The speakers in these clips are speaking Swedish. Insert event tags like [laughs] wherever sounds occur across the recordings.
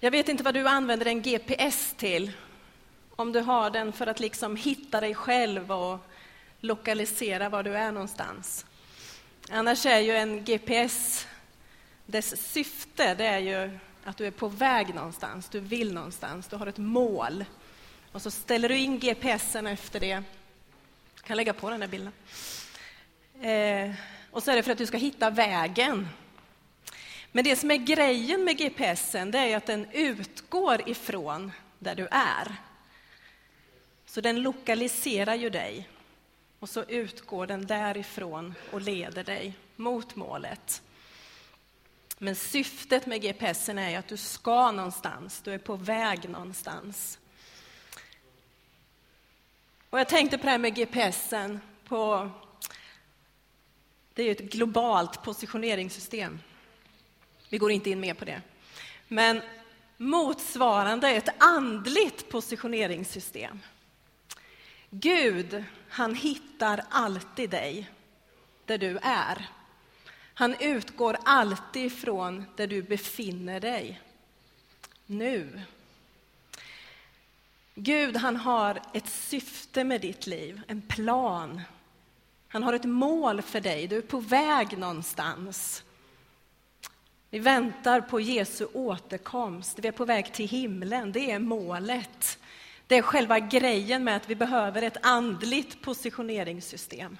Jag vet inte vad du använder en GPS till. Om du har den för att liksom hitta dig själv och lokalisera var du är någonstans. Annars är ju en GPS, dess syfte det är ju att du är på väg någonstans, du vill någonstans, du har ett mål. Och så ställer du in GPSen efter det. Jag kan lägga på den där bilden. Eh, och så är det för att du ska hitta vägen. Men det som är grejen med GPSen det är att den utgår ifrån där du är. Så den lokaliserar ju dig och så utgår den därifrån och leder dig mot målet. Men syftet med GPSen är att du ska någonstans, du är på väg någonstans. Och jag tänkte på det här med GPSen, på, det är ju ett globalt positioneringssystem. Vi går inte in mer på det. Men motsvarande ett andligt positioneringssystem. Gud, han hittar alltid dig där du är. Han utgår alltid från där du befinner dig nu. Gud, han har ett syfte med ditt liv, en plan. Han har ett mål för dig, du är på väg någonstans. Vi väntar på Jesu återkomst, vi är på väg till himlen, det är målet. Det är själva grejen med att vi behöver ett andligt positioneringssystem.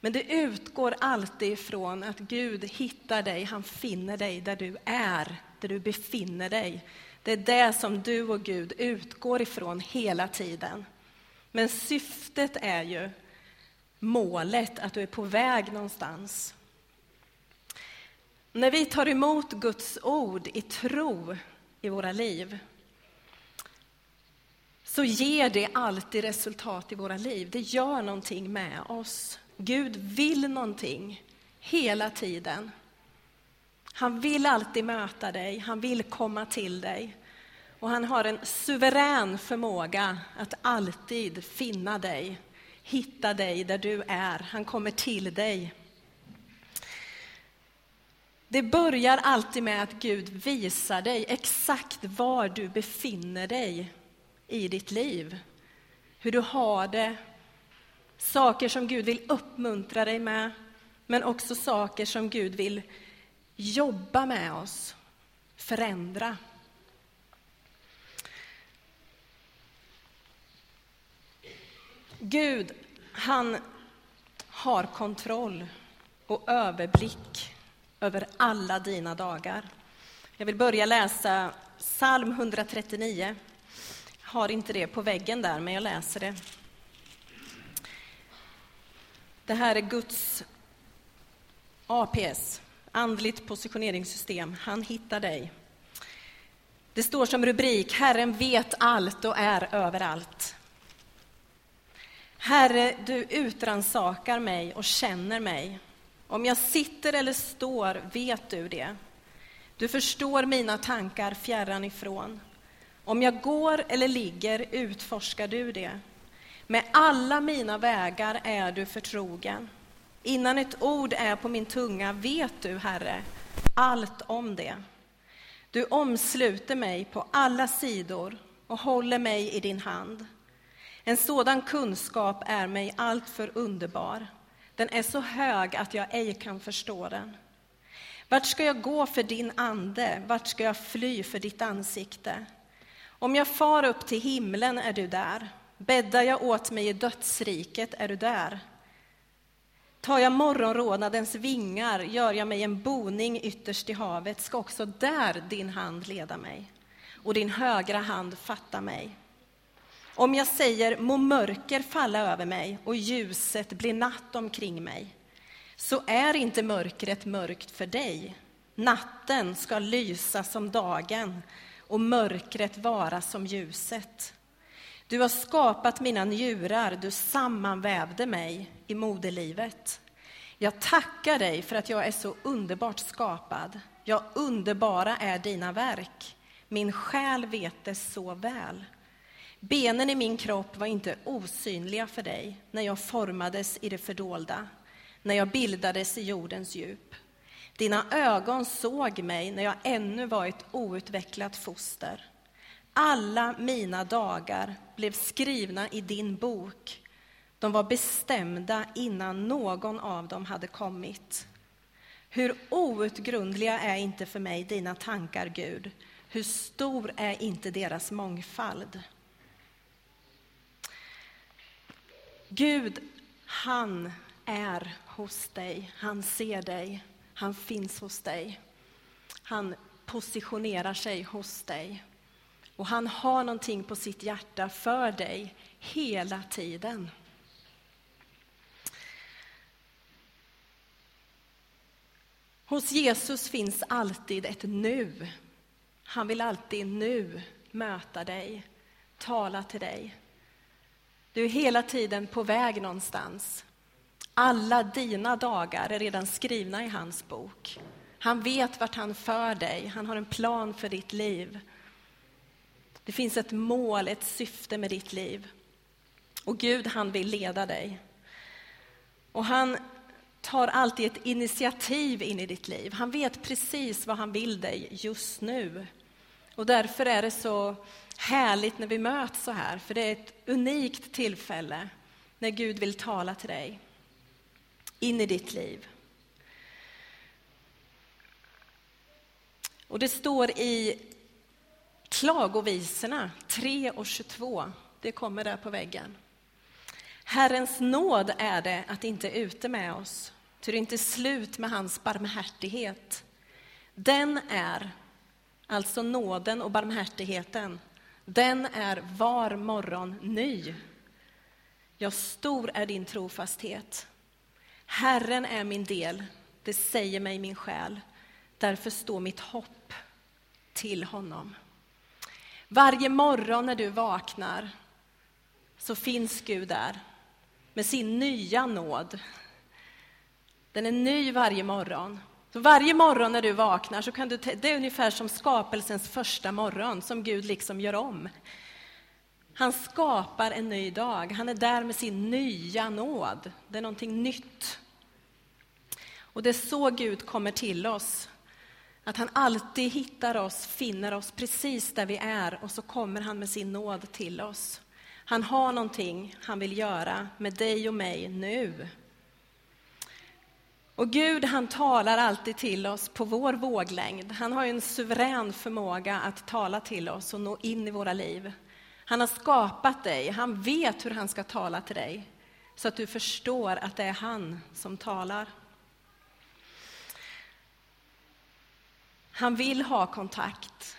Men det utgår alltid ifrån att Gud hittar dig, han finner dig där du är, där du befinner dig. Det är det som du och Gud utgår ifrån hela tiden. Men syftet är ju målet, att du är på väg någonstans. När vi tar emot Guds ord i tro i våra liv så ger det alltid resultat i våra liv. Det gör någonting med oss. Gud vill någonting hela tiden. Han vill alltid möta dig, han vill komma till dig. Och han har en suverän förmåga att alltid finna dig, hitta dig där du är. Han kommer till dig. Det börjar alltid med att Gud visar dig exakt var du befinner dig i ditt liv. Hur du har det, saker som Gud vill uppmuntra dig med, men också saker som Gud vill jobba med oss, förändra. Gud, han har kontroll och överblick över alla dina dagar. Jag vill börja läsa psalm 139. Jag har inte det på väggen där, men jag läser det. Det här är Guds APS, andligt positioneringssystem. Han hittar dig. Det står som rubrik Herren vet allt och är överallt. Herre, du utransakar mig och känner mig. Om jag sitter eller står vet du det. Du förstår mina tankar fjärran ifrån. Om jag går eller ligger utforskar du det. Med alla mina vägar är du förtrogen. Innan ett ord är på min tunga vet du, Herre, allt om det. Du omsluter mig på alla sidor och håller mig i din hand. En sådan kunskap är mig alltför underbar. Den är så hög att jag ej kan förstå den. Vart ska jag gå för din ande? Vart ska jag fly för ditt ansikte? Om jag far upp till himlen är du där. Bäddar jag åt mig i dödsriket är du där. Tar jag morgonrådnadens vingar, gör jag mig en boning ytterst i havet, ska också där din hand leda mig och din högra hand fatta mig. Om jag säger må mörker falla över mig och ljuset bli natt omkring mig, så är inte mörkret mörkt för dig. Natten ska lysa som dagen och mörkret vara som ljuset. Du har skapat mina njurar, du sammanvävde mig i moderlivet. Jag tackar dig för att jag är så underbart skapad. Ja, underbara är dina verk. Min själ vet det så väl. Benen i min kropp var inte osynliga för dig när jag formades i det fördolda, när jag bildades i jordens djup. Dina ögon såg mig när jag ännu var ett outvecklat foster. Alla mina dagar blev skrivna i din bok. De var bestämda innan någon av dem hade kommit. Hur outgrundliga är inte för mig dina tankar, Gud? Hur stor är inte deras mångfald? Gud, han är hos dig, han ser dig, han finns hos dig. Han positionerar sig hos dig. Och han har någonting på sitt hjärta för dig hela tiden. Hos Jesus finns alltid ett nu. Han vill alltid nu möta dig, tala till dig. Du är hela tiden på väg någonstans. Alla dina dagar är redan skrivna i hans bok. Han vet vart han för dig, han har en plan för ditt liv. Det finns ett mål, ett syfte med ditt liv. Och Gud, han vill leda dig. Och han tar alltid ett initiativ in i ditt liv. Han vet precis vad han vill dig just nu. Och därför är det så härligt när vi möts så här, för det är ett unikt tillfälle när Gud vill tala till dig, in i ditt liv. Och det står i Klagovisorna 3 och 22, det kommer där på väggen. Herrens nåd är det att inte ute med oss, ty det är inte slut med hans barmhärtighet. Den är, alltså nåden och barmhärtigheten, den är var morgon ny. Ja, stor är din trofasthet. Herren är min del, det säger mig min själ. Därför står mitt hopp till honom. Varje morgon när du vaknar så finns Gud där med sin nya nåd. Den är ny varje morgon. Så varje morgon när du vaknar så kan du, det är ungefär som skapelsens första morgon som Gud liksom gör om. Han skapar en ny dag. Han är där med sin nya nåd. Det är någonting nytt. Och det är så Gud kommer till oss. Att han alltid hittar oss, finner oss precis där vi är och så kommer han med sin nåd till oss. Han har någonting han vill göra med dig och mig nu. Och Gud han talar alltid till oss på vår våglängd. Han har en suverän förmåga att tala till oss och nå in i våra liv. Han har skapat dig, han vet hur han ska tala till dig så att du förstår att det är han som talar. Han vill ha kontakt.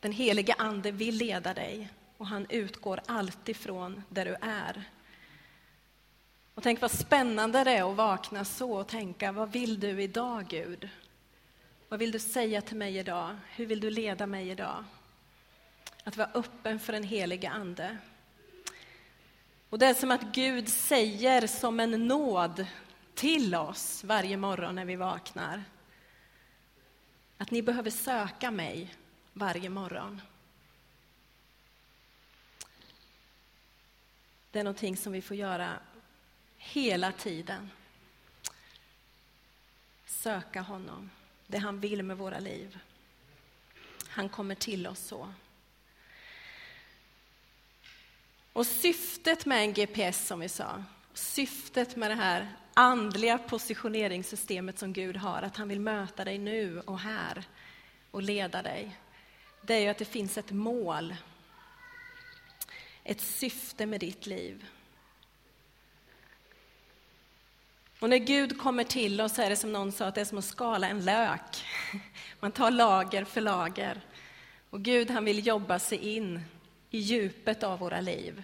Den helige Ande vill leda dig och han utgår alltid från där du är. Och tänk vad spännande det är att vakna så och tänka, vad vill du idag Gud? Vad vill du säga till mig idag? Hur vill du leda mig idag? Att vara öppen för den helige Ande. Och det är som att Gud säger som en nåd till oss varje morgon när vi vaknar. Att ni behöver söka mig varje morgon. Det är någonting som vi får göra hela tiden. Söka honom, det han vill med våra liv. Han kommer till oss så. Och syftet med en GPS, som vi sa, syftet med det här andliga positioneringssystemet som Gud har, att han vill möta dig nu och här och leda dig, det är ju att det finns ett mål, ett syfte med ditt liv. Och när Gud kommer till oss är det som någon sa, att det är som att skala en lök. [laughs] Man tar lager för lager. Och Gud han vill jobba sig in i djupet av våra liv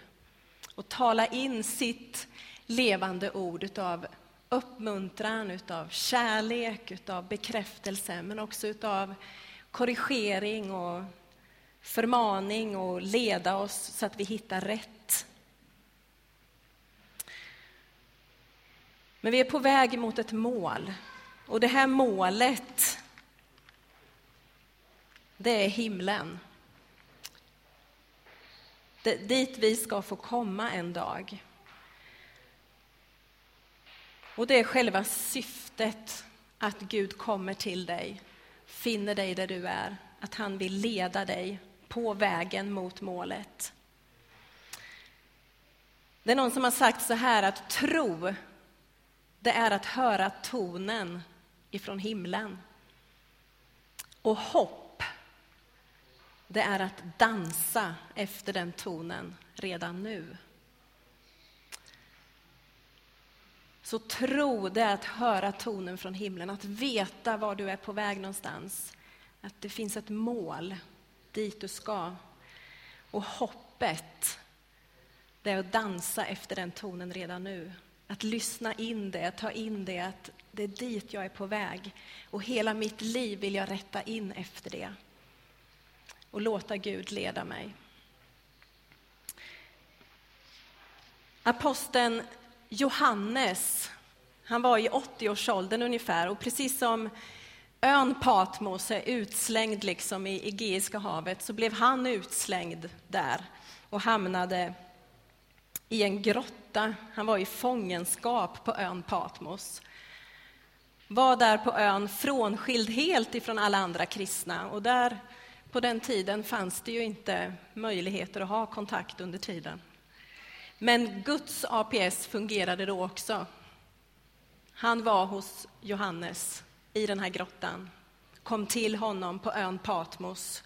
och tala in sitt levande ord utav uppmuntran, utav kärlek, utav bekräftelse, men också utav korrigering och förmaning och leda oss så att vi hittar rätt. Men vi är på väg mot ett mål. Och det här målet, det är himlen. Det, dit vi ska få komma en dag. Och det är själva syftet att Gud kommer till dig, finner dig där du är, att han vill leda dig på vägen mot målet. Det är någon som har sagt så här att tro, det är att höra tonen ifrån himlen. Och hopp, det är att dansa efter den tonen redan nu. Så tro, det är att höra tonen från himlen, att veta var du är på väg någonstans. Att det finns ett mål dit du ska. Och hoppet, det är att dansa efter den tonen redan nu. Att lyssna in det, ta in det, att det är dit jag är på väg. Och hela mitt liv vill jag rätta in efter det. Och låta Gud leda mig. Aposteln Johannes, han var i 80-årsåldern ungefär och precis som ön Patmos är utslängd liksom i Egeiska havet så blev han utslängd där och hamnade i en grotta. Han var i fångenskap på ön Patmos. Var där på ön frånskild helt ifrån alla andra kristna och där på den tiden fanns det ju inte möjligheter att ha kontakt under tiden. Men Guds APS fungerade då också. Han var hos Johannes i den här grottan, kom till honom på ön Patmos.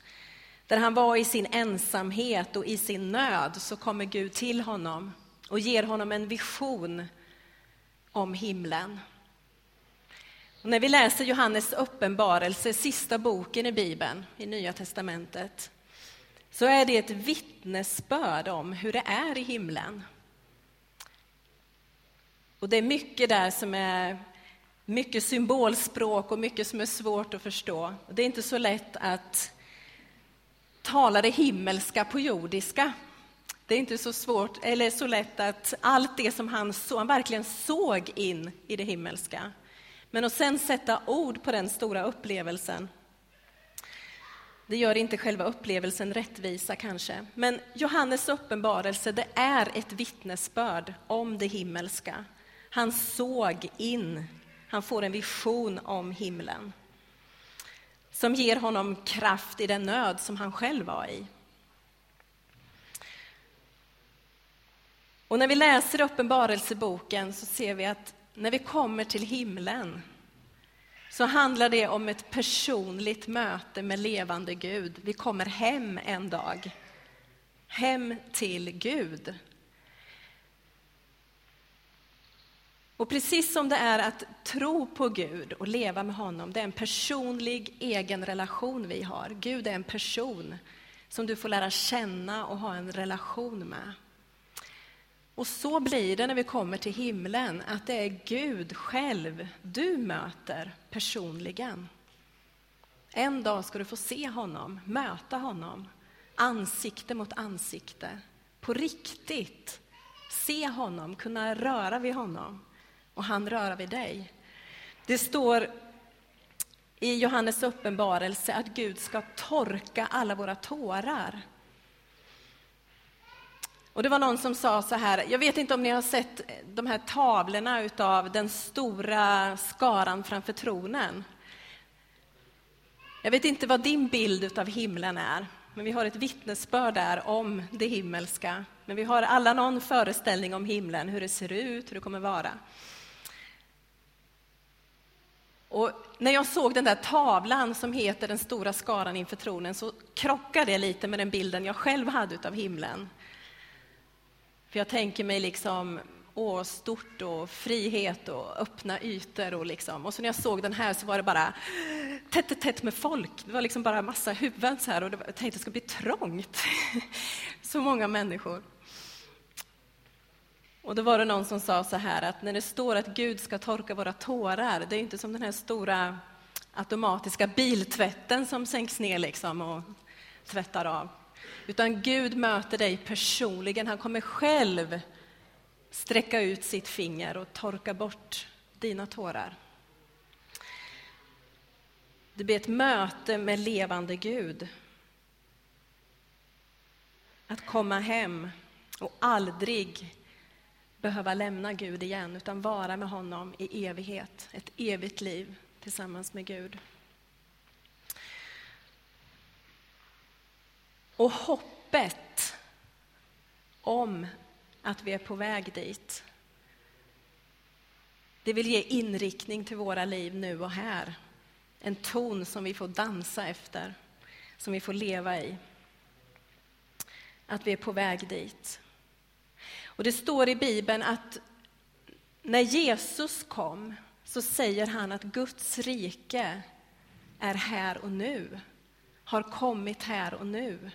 Där han var i sin ensamhet och i sin nöd så kommer Gud till honom och ger honom en vision om himlen. Och när vi läser Johannes uppenbarelse, sista boken i Bibeln, i Nya testamentet, så är det ett vittnesbörd om hur det är i himlen. Och det är mycket där som är mycket symbolspråk och mycket som är svårt att förstå. Det är inte så lätt att tala det himmelska på jordiska. Det är inte så svårt, eller så lätt att allt det som han, så, han verkligen såg in i det himmelska. Men att sen sätta ord på den stora upplevelsen, det gör inte själva upplevelsen rättvisa kanske. Men Johannes uppenbarelse, det är ett vittnesbörd om det himmelska. Han såg in, han får en vision om himlen som ger honom kraft i den nöd som han själv var i. Och när vi läser Uppenbarelseboken så ser vi att när vi kommer till himlen så handlar det om ett personligt möte med levande Gud. Vi kommer hem en dag. Hem till Gud. Och precis som det är att tro på Gud och leva med honom, det är en personlig egen relation vi har. Gud är en person som du får lära känna och ha en relation med. Och så blir det när vi kommer till himlen, att det är Gud själv du möter personligen. En dag ska du få se honom, möta honom, ansikte mot ansikte, på riktigt. Se honom, kunna röra vid honom och han röra vid dig. Det står i Johannes uppenbarelse att Gud ska torka alla våra tårar. Och det var någon som sa så här, jag vet inte om ni har sett de här tavlorna utav den stora skaran framför tronen. Jag vet inte vad din bild av himlen är, men vi har ett vittnesbörd där om det himmelska. Men vi har alla någon föreställning om himlen, hur det ser ut, hur det kommer vara. Och när jag såg den där tavlan som heter Den stora skaran inför tronen så krockade det lite med den bilden jag själv hade av himlen. För jag tänker mig liksom, åh, stort och frihet och öppna ytor och liksom. Och så när jag såg den här så var det bara tätt, tätt med folk. Det var liksom bara massa huvuden så här och jag tänkte att det skulle bli trångt. [laughs] så många människor. Och då var det någon som sa så här att när det står att Gud ska torka våra tårar, det är inte som den här stora automatiska biltvätten som sänks ner liksom och tvättar av. Utan Gud möter dig personligen, han kommer själv sträcka ut sitt finger och torka bort dina tårar. Det blir ett möte med levande Gud. Att komma hem och aldrig behöva lämna Gud igen, utan vara med honom i evighet, ett evigt liv tillsammans med Gud. Och hoppet om att vi är på väg dit, det vill ge inriktning till våra liv nu och här. En ton som vi får dansa efter, som vi får leva i. Att vi är på väg dit. Och det står i Bibeln att när Jesus kom så säger han att Guds rike är här och nu, har kommit här och nu.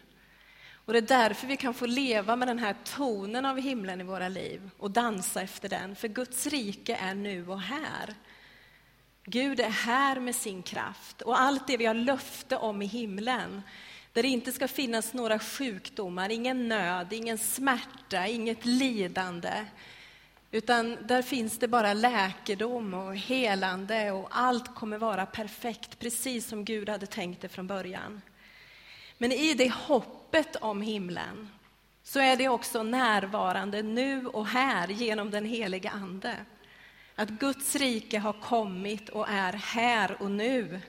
Och det är därför vi kan få leva med den här tonen av himlen i våra liv och dansa efter den, för Guds rike är nu och här. Gud är här med sin kraft och allt det vi har löfte om i himlen, där det inte ska finnas några sjukdomar, ingen nöd, ingen smärta, inget lidande, utan där finns det bara läkedom och helande och allt kommer vara perfekt, precis som Gud hade tänkt det från början. Men i det hoppet om himlen så är det också närvarande nu och här genom den heliga Ande. Att Guds rike har kommit och är här och nu.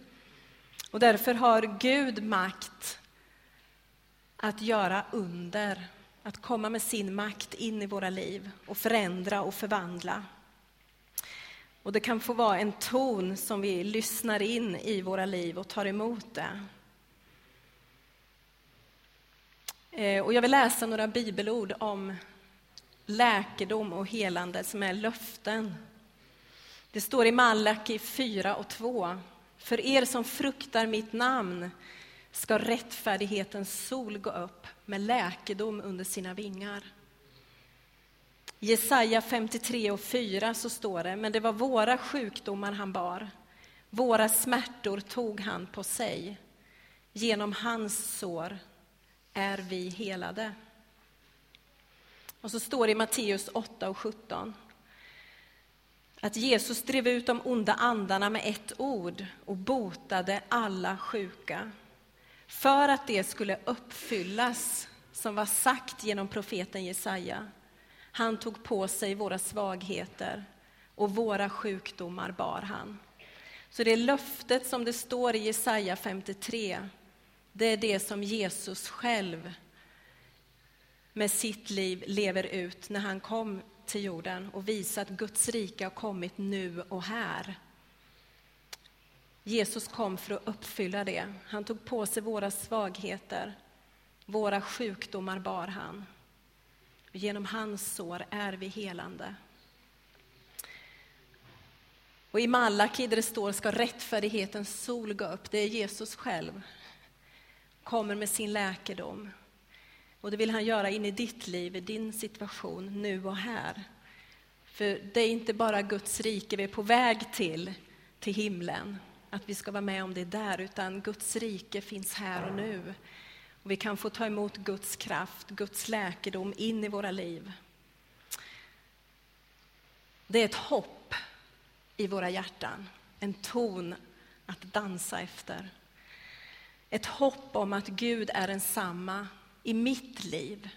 Och därför har Gud makt att göra under, att komma med sin makt in i våra liv och förändra och förvandla. Och det kan få vara en ton som vi lyssnar in i våra liv och tar emot det. Eh, Eh, och jag vill läsa några bibelord om läkedom och helande som är löften. Det står i Malaki 4 och 2. För er som fruktar mitt namn ska rättfärdighetens sol gå upp med läkedom under sina vingar. I Jesaja 53 och 4 så står det, men det var våra sjukdomar han bar, våra smärtor tog han på sig. Genom hans sår är vi helade. Och så står det i Matteus 8 och 17 att Jesus drev ut de onda andarna med ett ord och botade alla sjuka för att det skulle uppfyllas som var sagt genom profeten Jesaja. Han tog på sig våra svagheter och våra sjukdomar bar han. Så det löftet som det står i Jesaja 53, det är det som Jesus själv med sitt liv lever ut när han kom till jorden och visar att Guds rike har kommit nu och här. Jesus kom för att uppfylla det. Han tog på sig våra svagheter, våra sjukdomar bar han. Genom hans sår är vi helande. Och i Malaki där det står ska rättfärdighetens sol gå upp, det är Jesus själv. Kommer med sin läkedom. Och det vill han göra in i ditt liv, i din situation, nu och här. För det är inte bara Guds rike vi är på väg till, till himlen, att vi ska vara med om det där, utan Guds rike finns här och nu. Och vi kan få ta emot Guds kraft, Guds läkedom in i våra liv. Det är ett hopp i våra hjärtan, en ton att dansa efter. Ett hopp om att Gud är densamma i mitt liv.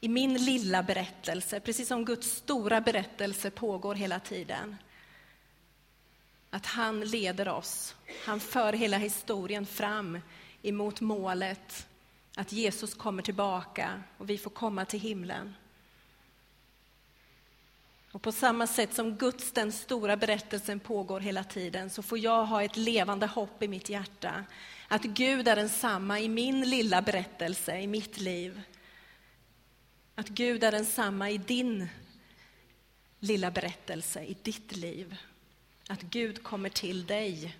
I min lilla berättelse, precis som Guds stora berättelse pågår hela tiden att han leder oss. Han för hela historien fram emot målet att Jesus kommer tillbaka och vi får komma till himlen. Och på samma sätt som Guds, den stora berättelsen, pågår hela tiden så får jag ha ett levande hopp i mitt hjärta. Att Gud är densamma i min lilla berättelse, i mitt liv. Att Gud är densamma i din lilla berättelse, i ditt liv. Att Gud kommer till dig.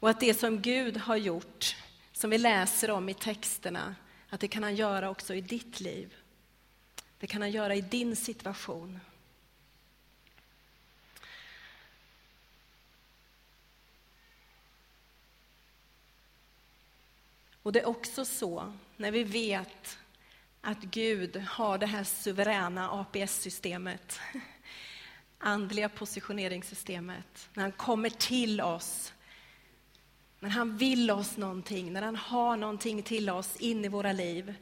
Och att det som Gud har gjort, som vi läser om i texterna, att det kan han göra också i ditt liv. Det kan han göra i din situation. Och det är också så, när vi vet att Gud har det här suveräna APS-systemet [laughs] andliga positioneringssystemet, när han kommer till oss, när han vill oss någonting, när han har någonting till oss in i våra liv,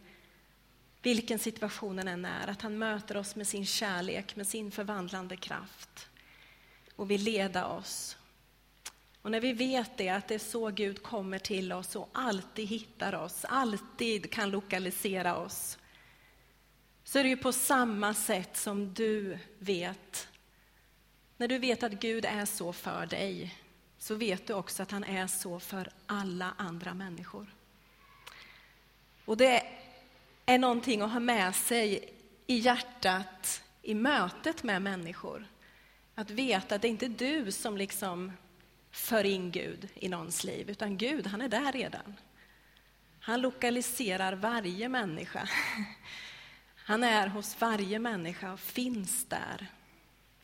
vilken situationen än är, att han möter oss med sin kärlek, med sin förvandlande kraft och vill leda oss. Och när vi vet det, att det är så Gud kommer till oss och alltid hittar oss, alltid kan lokalisera oss, så är det ju på samma sätt som du vet. När du vet att Gud är så för dig, så vet du också att han är så för alla andra människor. Och det är någonting att ha med sig i hjärtat i mötet med människor. Att veta att det inte är du som liksom för in Gud i någons liv, utan Gud, han är där redan. Han lokaliserar varje människa. [laughs] Han är hos varje människa och finns där.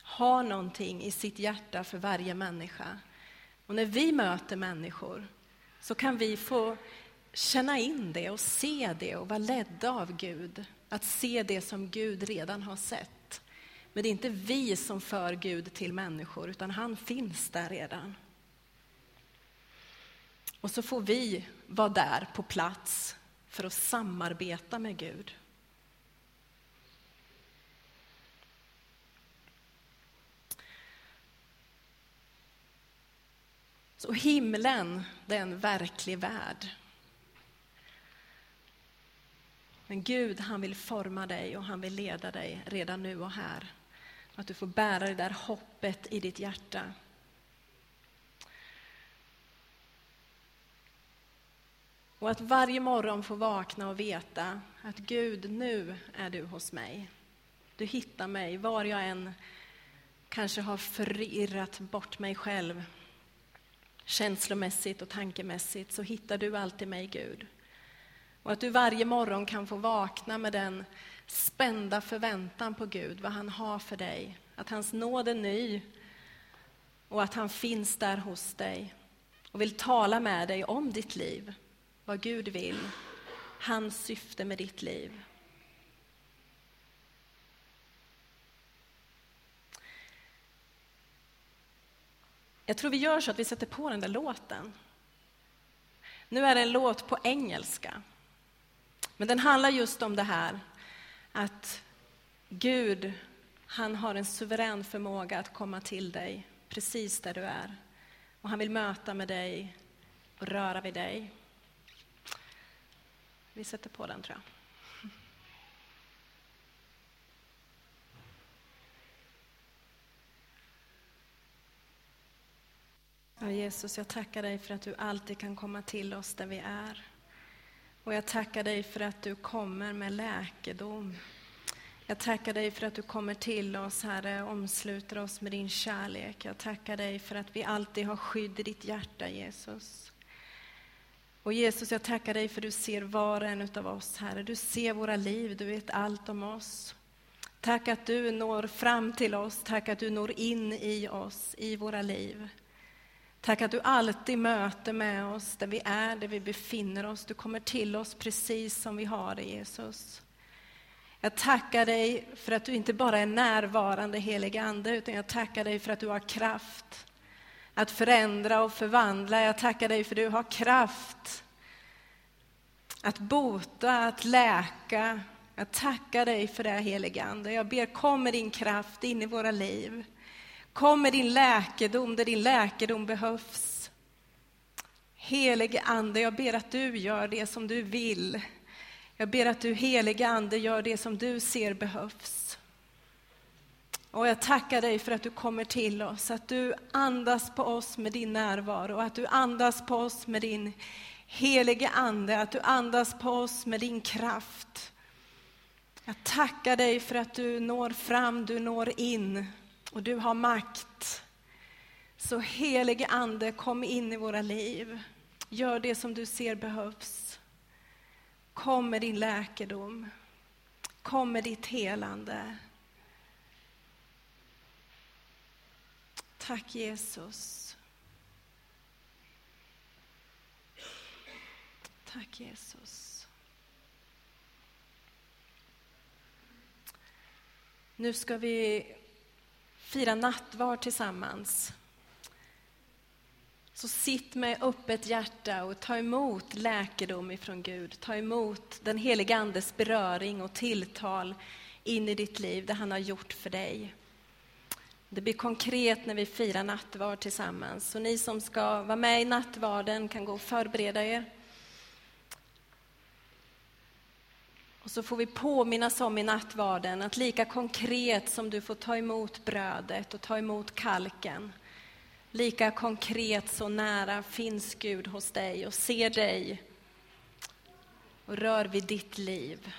Har någonting i sitt hjärta för varje människa. Och när vi möter människor så kan vi få känna in det och se det och vara ledda av Gud. Att se det som Gud redan har sett. Men det är inte vi som för Gud till människor, utan han finns där redan. Och så får vi vara där på plats för att samarbeta med Gud. Så himlen, det är en verklig värld. Men Gud, han vill forma dig och han vill leda dig redan nu och här. Att du får bära det där hoppet i ditt hjärta. Och att varje morgon få vakna och veta att Gud, nu är du hos mig. Du hittar mig var jag än kanske har förirrat bort mig själv känslomässigt och tankemässigt så hittar du alltid mig, Gud. Och att du varje morgon kan få vakna med den spända förväntan på Gud, vad han har för dig. Att hans nåd är ny och att han finns där hos dig och vill tala med dig om ditt liv, vad Gud vill, hans syfte med ditt liv. Jag tror vi gör så att vi sätter på den där låten. Nu är det en låt på engelska. Men den handlar just om det här att Gud, han har en suverän förmåga att komma till dig precis där du är. Och han vill möta med dig och röra vid dig. Vi sätter på den tror jag. Ja, Jesus, jag tackar dig för att du alltid kan komma till oss där vi är. Och jag tackar dig för att du kommer med läkedom. Jag tackar dig för att du kommer till oss, Herre, och omsluter oss med din kärlek. Jag tackar dig för att vi alltid har skydd i ditt hjärta, Jesus. Och Jesus, jag tackar dig för att du ser var och en av oss, Herre. Du ser våra liv, du vet allt om oss. Tack att du når fram till oss, tack att du når in i oss, i våra liv. Tack att du alltid möter med oss där vi är, där vi befinner oss. Du kommer till oss precis som vi har det, Jesus. Jag tackar dig för att du inte bara är närvarande, helig Ande, utan jag tackar dig för att du har kraft att förändra och förvandla. Jag tackar dig för att du har kraft att bota, att läka. Jag tackar dig för det, helige Ande. Jag ber, kom med din kraft in i våra liv. Kom med din läkedom där din läkedom behövs. Helige Ande, jag ber att du gör det som du vill. Jag ber att du, helige Ande, gör det som du ser behövs. Och jag tackar dig för att du kommer till oss, att du andas på oss med din närvaro, att du andas på oss med din helige Ande, att du andas på oss med din kraft. Jag tackar dig för att du når fram, du når in och du har makt. Så helige Ande, kom in i våra liv. Gör det som du ser behövs. Kom med din läkedom. Kom med ditt helande. Tack Jesus. Tack Jesus. Nu ska vi fira nattvard tillsammans. Så sitt med öppet hjärta och ta emot läkedom ifrån Gud. Ta emot den helige Andes beröring och tilltal in i ditt liv, det han har gjort för dig. Det blir konkret när vi firar nattvard tillsammans. Så ni som ska vara med i nattvarden kan gå och förbereda er. Och så får vi påminnas om i nattvarden att lika konkret som du får ta emot brödet och ta emot kalken, lika konkret så nära finns Gud hos dig och ser dig och rör vid ditt liv.